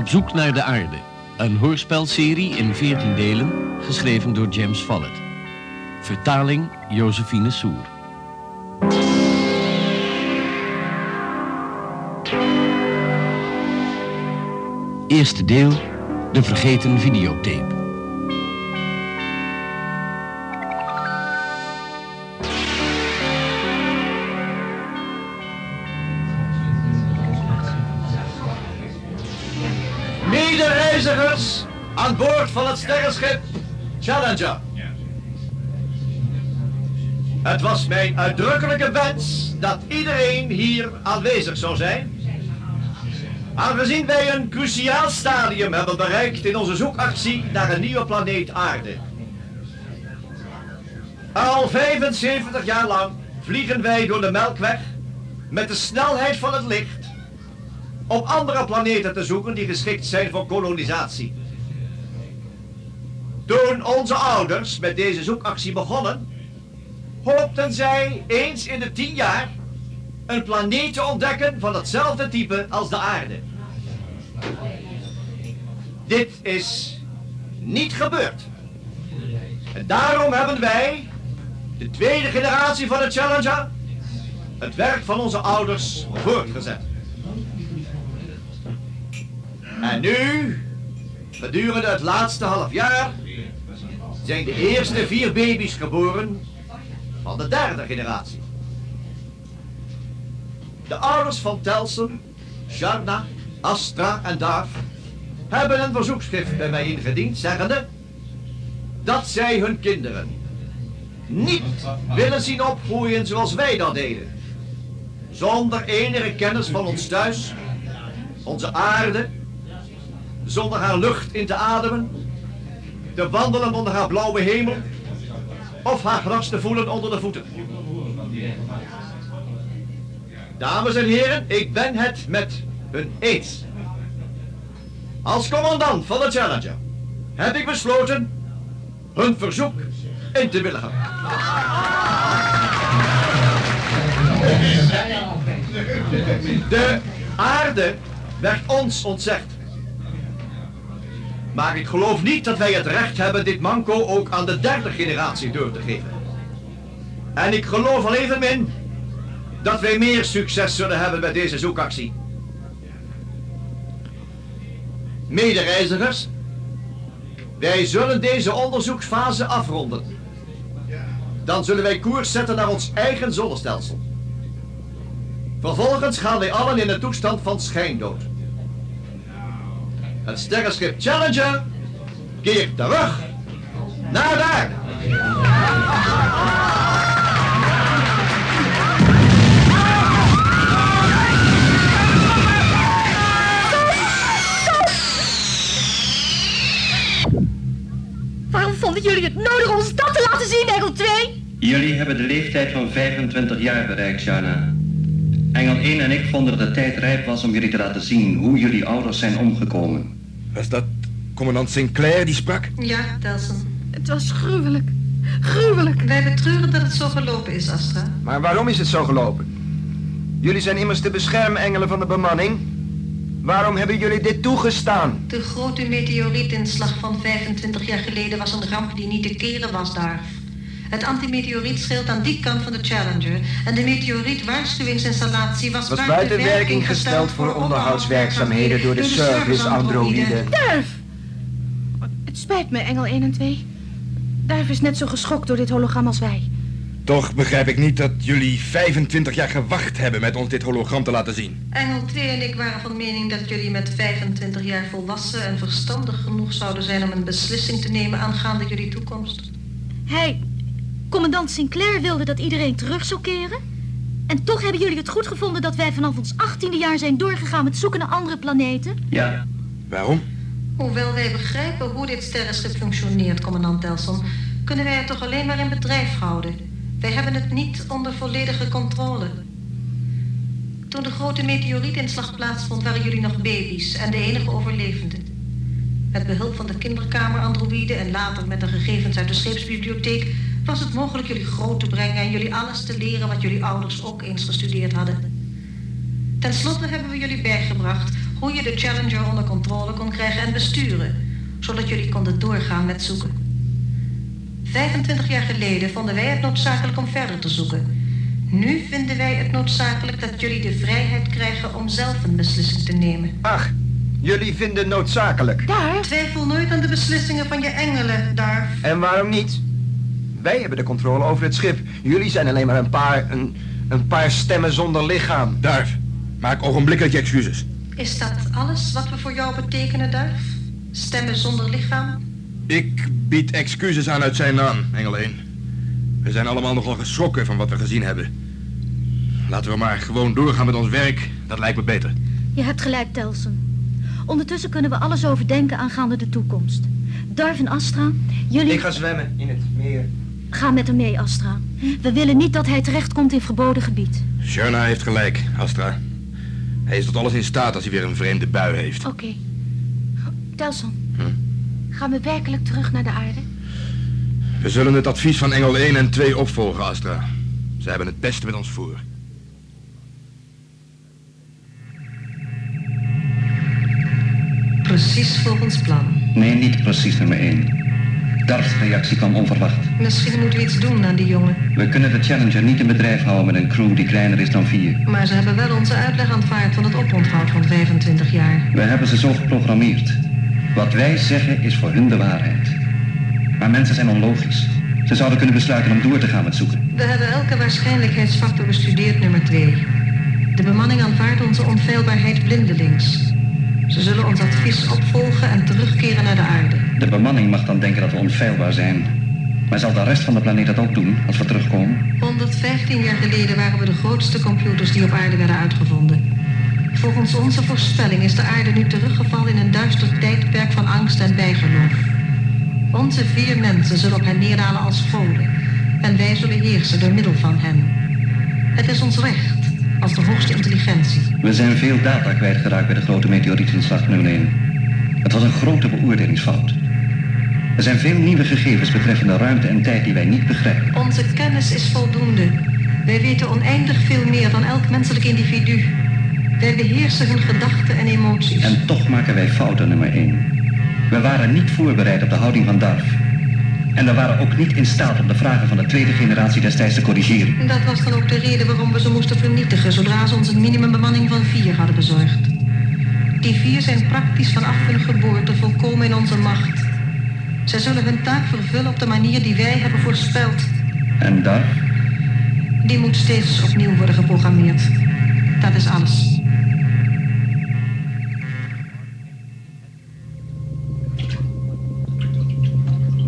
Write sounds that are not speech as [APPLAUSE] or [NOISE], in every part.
Op zoek naar de aarde. Een hoorspelserie in 14 delen, geschreven door James Follett. Vertaling Josephine Soer. Eerste deel, de vergeten videotape. Aan boord van het sterrenschip Challenger. Het was mijn uitdrukkelijke wens dat iedereen hier aanwezig zou zijn. Aangezien wij een cruciaal stadium hebben bereikt in onze zoekactie naar een nieuwe planeet Aarde. Al 75 jaar lang vliegen wij door de Melkweg met de snelheid van het licht om andere planeten te zoeken die geschikt zijn voor kolonisatie. Toen onze ouders met deze zoekactie begonnen, hoopten zij eens in de tien jaar een planeet te ontdekken van hetzelfde type als de aarde. Dit is niet gebeurd. En daarom hebben wij, de tweede generatie van de Challenger, het werk van onze ouders voortgezet. En nu, gedurende het laatste half jaar, zijn de eerste vier baby's geboren van de derde generatie. De ouders van Telsen, Sharna, Astra en Darf hebben een verzoekschrift bij mij ingediend, zeggende dat zij hun kinderen niet willen zien opgroeien zoals wij dat deden. Zonder enige kennis van ons thuis, onze aarde, zonder haar lucht in te ademen, te wandelen onder haar blauwe hemel of haar gras te voelen onder de voeten. Dames en heren, ik ben het met hun eens. Als commandant van de Challenger heb ik besloten hun verzoek in te willigen. De aarde werd ons ontzegd. Maar ik geloof niet dat wij het recht hebben dit manco ook aan de derde generatie door te geven. En ik geloof al evenmin dat wij meer succes zullen hebben met deze zoekactie. Medereizigers, wij zullen deze onderzoeksfase afronden. Dan zullen wij koers zetten naar ons eigen zonnestelsel. Vervolgens gaan wij allen in een toestand van schijndood. Het sterrenschip Challenger keert terug naar daar. Waarom vonden jullie het nodig ons dat te laten zien, Engel 2? Jullie hebben de leeftijd van 25 jaar bereikt, Jana. Engel 1 en ik vonden dat de tijd rijp was om jullie te laten zien hoe jullie ouders zijn omgekomen. Was dat commandant Sinclair die sprak? Ja, Telsen. Het was gruwelijk. Gruwelijk. Wij betreuren dat het zo gelopen is, Astra. Maar waarom is het zo gelopen? Jullie zijn immers de beschermengelen van de bemanning. Waarom hebben jullie dit toegestaan? De grote meteorietinslag van 25 jaar geleden was een ramp die niet te keren was daar. Het antimeteorietschild aan die kant van de Challenger en de meteorietwaarschuwingsinstallatie was, Was buiten werking gesteld voor onderhoudswerkzaamheden door de service androïde. Durf! Het spijt me, Engel 1 en 2. Duif is net zo geschokt door dit hologram als wij. Toch begrijp ik niet dat jullie 25 jaar gewacht hebben met ons dit hologram te laten zien. Engel 2 en ik waren van mening dat jullie met 25 jaar volwassen en verstandig genoeg zouden zijn om een beslissing te nemen aangaande jullie toekomst. Hij, commandant Sinclair, wilde dat iedereen terug zou keren. En toch hebben jullie het goed gevonden dat wij vanaf ons 18e jaar zijn doorgegaan met zoeken naar andere planeten? Ja, Waarom? Hoewel wij begrijpen hoe dit sterrenschip functioneert, commandant Telson, kunnen wij het toch alleen maar in bedrijf houden. Wij hebben het niet onder volledige controle. Toen de grote meteorietinslag plaatsvond, waren jullie nog baby's en de enige overlevenden. Met behulp van de kinderkamer-androïde en later met de gegevens uit de scheepsbibliotheek was het mogelijk jullie groot te brengen en jullie alles te leren wat jullie ouders ook eens gestudeerd hadden. Ten slotte hebben we jullie bijgebracht Hoe je de Challenger onder controle kon krijgen en besturen, zodat jullie konden doorgaan met zoeken. 25 jaar geleden vonden wij het noodzakelijk om verder te zoeken. Nu vinden wij het noodzakelijk dat jullie de vrijheid krijgen om zelf een beslissing te nemen. Ach, jullie vinden noodzakelijk. Daar, Twijfel nooit aan de beslissingen van je engelen, Darf. En waarom niet? Wij hebben de controle over het schip. Jullie zijn alleen maar een paar, een, een paar stemmen zonder lichaam. Duif, maak ogenblikkelijk je excuses. Is dat alles wat we voor jou betekenen, Darf? Stemmen zonder lichaam? Ik bied excuses aan uit zijn naam, Engel 1. We zijn allemaal nogal geschrokken van wat we gezien hebben. Laten we maar gewoon doorgaan met ons werk. Dat lijkt me beter. je hebt gelijk, Telson. Ondertussen kunnen we alles overdenken aangaande de toekomst. Darf en Astra, jullie... Ik ga zwemmen in het meer. Ga met hem mee, Astra. We willen niet dat hij terechtkomt in verboden gebied. Sherna heeft gelijk, Astra. Hij is tot alles in staat als hij weer een vreemde bui heeft. Oké. Telson, gaan we werkelijk terug naar de aarde? We zullen het advies van Engel 1 en 2 opvolgen, Astra. Ze hebben het beste met ons voor. Precies volgens plan. Nee, niet precies nummer 1. Darf's reactie kwam onverwacht. Misschien moeten we iets doen aan die jongen. We kunnen de Challenger niet in bedrijf houden met een crew die kleiner is dan vier. Maar ze hebben wel onze uitleg aanvaard van het oponthoud van 25 jaar. We hebben ze zo geprogrammeerd. Wat wij zeggen is voor hun de waarheid. Maar mensen zijn onlogisch. Ze zouden kunnen besluiten om door te gaan met zoeken. We hebben elke waarschijnlijkheidsfactor bestudeerd, nummer 2. De bemanning aanvaardt onze onfeilbaarheid blindelings. Ze zullen ons advies opvolgen en terugkeren naar de aarde. De bemanning mag dan denken dat we onfeilbaar zijn. Maar zal de rest van de planeet dat ook doen als we terugkomen? 115 jaar geleden waren we de grootste computers die op aarde werden uitgevonden. Volgens onze voorspelling is de aarde nu teruggevallen in een duister tijdperk van angst en bijgeloof. Onze vier mensen zullen op hen neerdalen als goden. En wij zullen heersen door middel van hen. Het is ons recht, als de hoogste intelligentie. We zijn veel data kwijtgeraakt bij de grote meteorietinslag nummer 1. Het was een grote beoordelingsfout. Er zijn veel nieuwe gegevens betreffende ruimte en tijd die wij niet begrijpen. Onze kennis is voldoende. Wij weten oneindig veel meer dan elk menselijk individu. Wij beheersen hun gedachten en emoties. En toch maken wij fouten nummer 1. We waren niet voorbereid op de houding van Darf. En we waren ook niet in staat om de vragen van de tweede generatie destijds te corrigeren. Dat was dan ook de reden waarom we ze moesten vernietigen zodra ze ons een minimumbemanning van vier hadden bezorgd. Die vier zijn praktisch vanaf hun geboorte volkomen in onze macht. Zij zullen hun taak vervullen op de manier die wij hebben voorspeld. En Darf? Die moet steeds opnieuw worden geprogrammeerd. Dat is alles.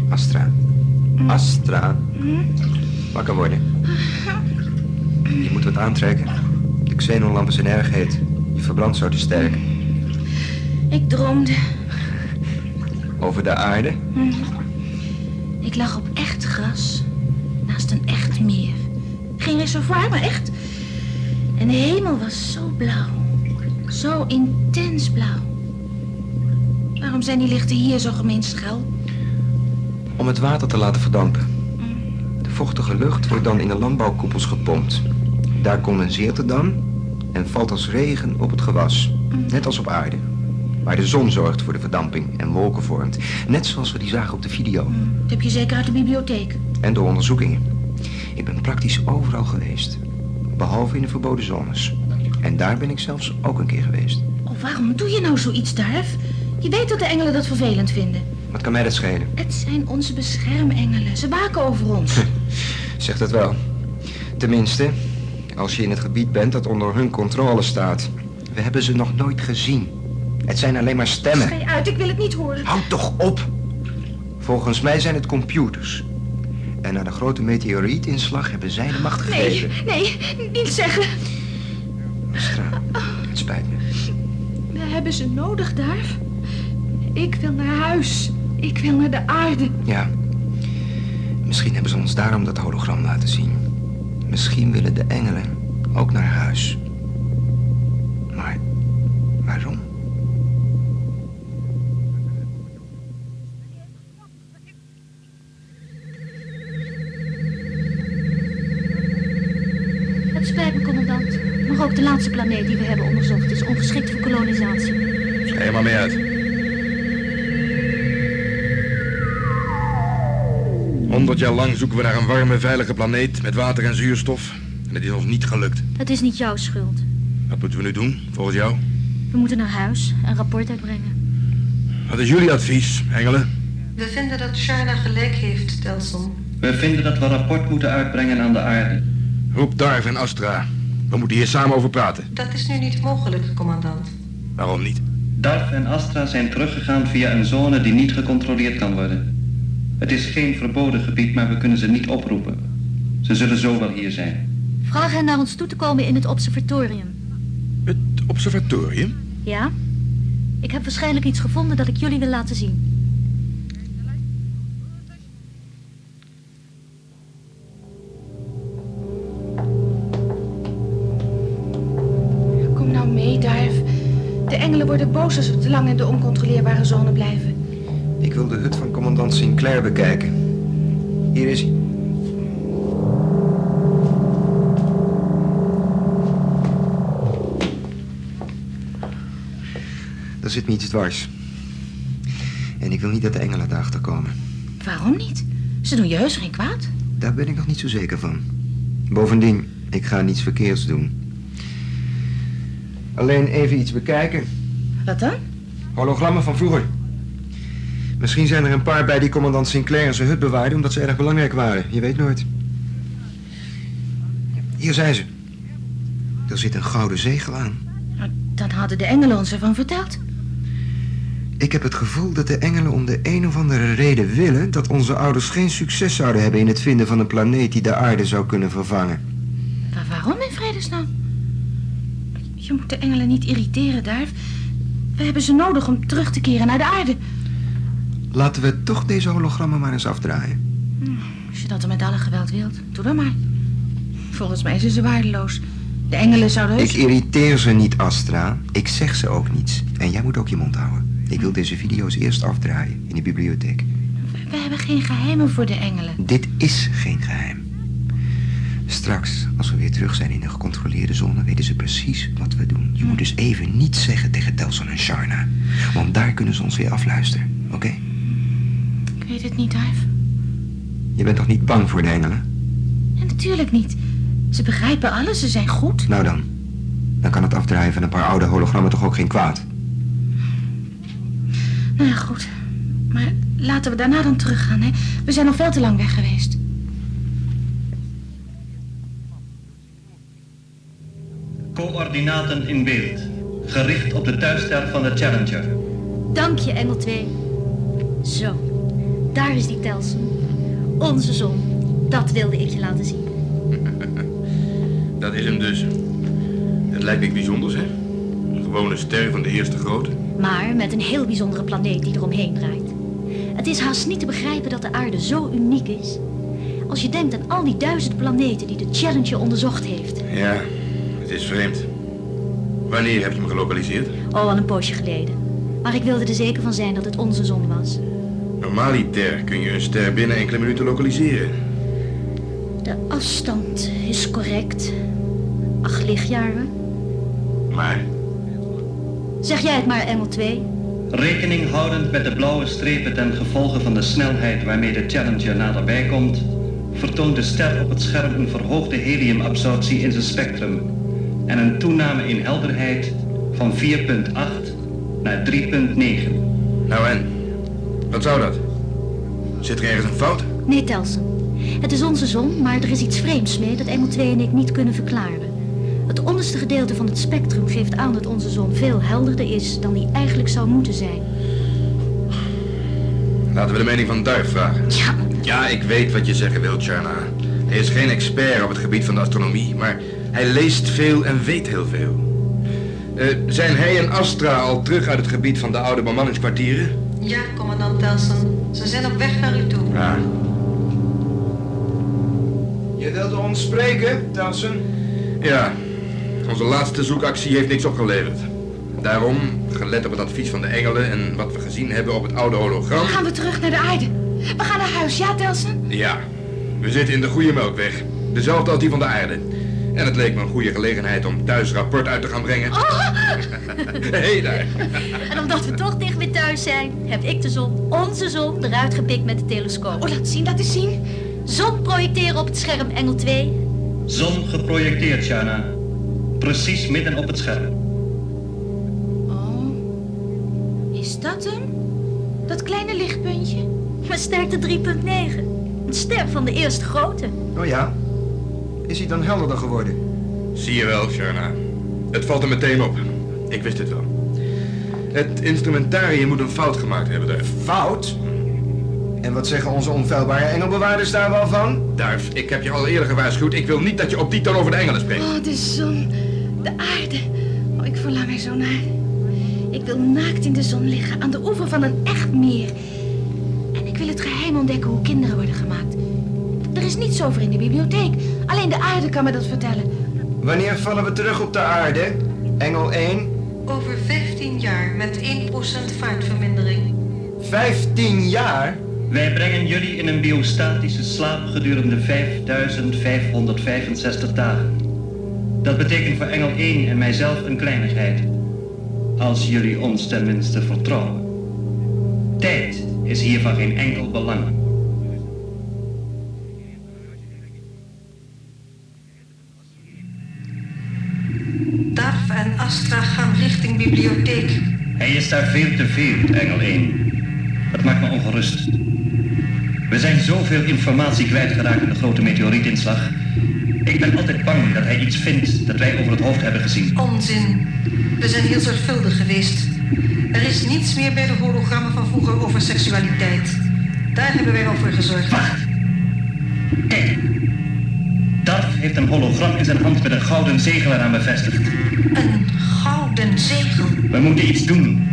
Astra. Astra. Wakker worden. Je moet wat aantrekken. De xenonlampen zijn erg heet. Je verbrandt zo te sterk. Ik droomde. Over de aarde. Ik lag op echt gras. Naast een echt meer. Geen reservoir, maar echt. En de hemel was zo blauw. Zo intens blauw. Waarom zijn die lichten hier zo gemeen schel? Om het water te laten verdampen. De vochtige lucht wordt dan in de landbouwkoepels gepompt. Daar condenseert het dan en valt als regen op het gewas. Net als op aarde. Waar de zon zorgt voor de verdamping en wolken vormt. Net zoals we die zagen op de video. Dat heb je zeker uit de bibliotheek. En door onderzoekingen. Ik ben praktisch overal geweest. Behalve in de verboden zones. En daar ben ik zelfs ook een keer geweest. Oh, waarom doe je nou zoiets, Darf? Je weet dat de engelen dat vervelend vinden. Wat kan mij dat schelen? Het zijn onze beschermengelen. Ze waken over ons. [LAUGHS] Zeg dat wel. Tenminste, als je in het gebied bent dat onder hun controle staat. We hebben ze nog nooit gezien. Het zijn alleen maar stemmen. Schei uit, ik wil het niet horen. Houd toch op! Volgens mij zijn het computers. En na de grote meteorietinslag hebben zij de macht Nee, gegeven. nee, niet zeggen. Astra, het spijt me. We hebben ze nodig, Darf. Ik wil naar huis. Ik wil naar de aarde. Ja. Misschien hebben ze ons daarom dat hologram laten zien. Misschien willen de engelen ook naar huis. Maar waarom? Planeet die we hebben onderzocht is ongeschikt voor kolonisatie. Schrijf er maar mee uit. Honderd jaar lang zoeken we naar een warme, veilige planeet met water en zuurstof. En het is ons niet gelukt. Het is niet jouw schuld. Wat moeten we nu doen, volgens jou? We moeten naar huis een rapport uitbrengen. Wat is jullie advies, engelen? We vinden dat Sharna gelijk heeft, Telson. We vinden dat we een rapport moeten uitbrengen aan de aarde. Roep Darv en Astra. We moeten hier samen over praten. Dat is nu niet mogelijk, commandant. Waarom niet? Darf en Astra zijn teruggegaan via een zone die niet gecontroleerd kan worden. Het is geen verboden gebied, maar we kunnen ze niet oproepen. Ze zullen zo wel hier zijn. Vraag hen naar ons toe te komen in het observatorium. Het observatorium? Ja? Ik heb waarschijnlijk iets gevonden dat ik jullie wil laten zien. Worden boos als we te lang in de oncontroleerbare zone blijven. Ik wil de hut van commandant Sinclair bekijken. Hier is hij. Daar zit me iets dwars. En ik wil niet dat de engelen daarachter komen. Waarom niet? Ze doen je heus geen kwaad. Daar ben ik nog niet zo zeker van. Bovendien, ik ga niets verkeerds doen. Alleen even iets bekijken. Wat dan? Hologrammen van vroeger. Misschien zijn er een paar bij die commandant Sinclair in zijn hut bewaarde... omdat ze erg belangrijk waren. Je weet nooit. Hier zijn ze. Er zit een gouden zegel aan. Dan hadden de engelen ons ervan verteld. Ik heb het gevoel dat de engelen om de een of andere reden willen... dat onze ouders geen succes zouden hebben in het vinden van een planeet... die de aarde zou kunnen vervangen. Maar waarom in vredesnaam? Je moet de engelen niet irriteren, Darf. We hebben ze nodig om terug te keren naar de aarde. Laten we toch deze hologrammen maar eens afdraaien. Als je dat dan met alle geweld wilt, doe dan maar. Volgens mij zijn ze waardeloos. De engelen zouden heus... Ik irriteer ze niet, Astra. Ik zeg ze ook niets. En jij moet ook je mond houden. Ik wil deze video's eerst afdraaien in de bibliotheek. We hebben geen geheimen voor de engelen. Dit is geen geheim. Straks, als we weer terug zijn in de gecontroleerde zone, weten ze precies wat we doen. Je moet dus even niets zeggen tegen Telson en Sharna. Want daar kunnen ze ons weer afluisteren, oké? Ik weet het niet, Darf. Je bent toch niet bang voor de engelen? En natuurlijk niet. Ze begrijpen alles, ze zijn goed. Nou dan. Dan kan het afdraaien van een paar oude hologrammen toch ook geen kwaad? Nou ja, goed. Maar laten we daarna dan teruggaan, hè. We zijn al veel te lang weg geweest. Coördinaten in beeld. Gericht op de thuisster van de Challenger. Dank je, Engel 2. Zo, daar is die Telson. Onze zon. Dat wilde ik je laten zien. [LAUGHS] Dat is hem dus. Het lijkt niks bijzonders, hè? Een gewone ster van de eerste grootte. Maar met een heel bijzondere planeet die eromheen draait. Het is haast niet te begrijpen dat de aarde zo uniek is. Als je denkt aan al die duizend planeten die de Challenger onderzocht heeft. Ja, is vreemd. Wanneer heb je hem gelokaliseerd? Oh, al een poosje geleden. Maar ik wilde er zeker van zijn dat het onze zon was. Normaliter kun je een ster binnen enkele minuten lokaliseren. De afstand is correct. Acht lichtjaren. Maar Zeg jij het maar, Engel 2. Rekening houdend met de blauwe strepen ten gevolge van de snelheid waarmee de Challenger naderbij komt, vertoont de ster op het scherm een verhoogde heliumabsorptie in zijn spectrum en een toename in helderheid van 4.8 naar 3.9. nou en? Wat zou dat? Zit er ergens een fout? Nee, Telson. Het is onze zon, maar er is iets vreemds mee dat Engel 2 en ik niet kunnen verklaren. Het onderste gedeelte van het spectrum geeft aan dat onze zon veel helderder is dan die eigenlijk zou moeten zijn. Laten we de mening van Duif vragen. Ja, Ja, ik weet wat je zeggen wilt, Charna. Hij is geen expert op het gebied van de astronomie, maar hij leest veel en weet heel veel. Eh, zijn hij en Astra al terug uit het gebied van de oude bemanningskwartieren? Ja, commandant Telson. Ze zijn op weg naar u toe. Ja. Je wilde ons spreken, Telson? Ja, onze laatste zoekactie heeft niks opgeleverd. Daarom, gelet op het advies van de engelen en wat we gezien hebben op het oude hologram... Gaan we terug naar de aarde. We gaan naar huis, ja, Telson? Ja, we zitten in de goede melkweg. Dezelfde als die van de aarde. En het leek me een goede gelegenheid om thuis rapport uit te gaan brengen. [LAUGHS] Hé hey daar. En omdat we toch dicht weer thuis zijn, heb ik de zon, onze zon, eruit gepikt met de telescoop. Oh, laat zien, laat eens zien. Zon projecteren op het scherm, engel 2. Zon geprojecteerd, Shana. Precies midden op het scherm. Oh, is dat hem? Dat kleine lichtpuntje? Maar sterkte 3.9. Een ster van de eerste grootte. Oh ja? Is hij dan helderder geworden? Zie je wel, Sharna. Het valt er meteen op. Ik wist het wel. Het instrumentarium moet een fout gemaakt hebben daar. Fout? En wat zeggen onze onfeilbare engelbewaarders daar wel van? Duif, ik heb je al eerder gewaarschuwd. Ik wil niet dat je op die toon over de engelen spreekt. Oh, de zon, de aarde. Oh, ik verlang er zo naar. Ik wil naakt in de zon liggen aan de oever van een echt meer. En ik wil het geheim ontdekken hoe kinderen worden gemaakt. Er is niets over in de bibliotheek. Alleen de aarde kan me dat vertellen. Wanneer vallen we terug op de aarde? Engel 1? Over 15 jaar met 1% vaartvermindering. 15 jaar? Wij brengen jullie in een biostatische slaap gedurende 5565 dagen. Dat betekent voor Engel 1 en mijzelf een kleinigheid. Als jullie ons tenminste vertrouwen. Tijd is hier van geen enkel belang. Astra gaan richting bibliotheek. Hij is daar veel te veel, Engel 1. Dat maakt me ongerust. We zijn zoveel informatie kwijtgeraakt in de grote meteorietinslag. Ik ben altijd bang dat hij iets vindt dat wij over het hoofd hebben gezien. Onzin. We zijn heel zorgvuldig geweest. Er is niets meer bij de hologrammen van vroeger over seksualiteit. Daar hebben wij al voor gezorgd. Wacht. Kijk. Darf heeft een hologram in zijn hand met een gouden zegel eraan bevestigd. Een gouden zegel. We moeten iets doen.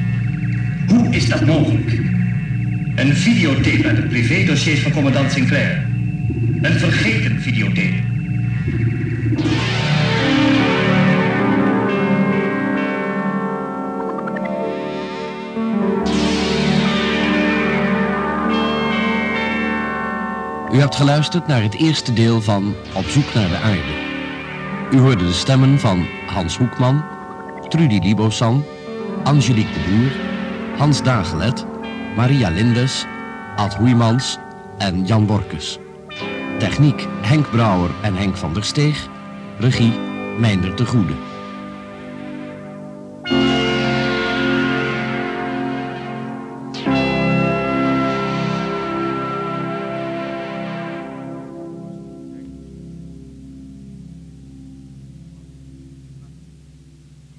Hoe is dat mogelijk? Een videotape uit de privédossiers van commandant Sinclair. Een vergeten videotape. U hebt geluisterd naar het eerste deel van Op zoek naar de aarde. U hoorde de stemmen van Hans Hoekman, Trudy Libosan, Angelique de Boer, Hans Dagelet, Maria Lindes, Ad Hoeimans en Jan Borkes. Techniek Henk Brouwer en Henk van der Steeg. Regie Meindert de Goede.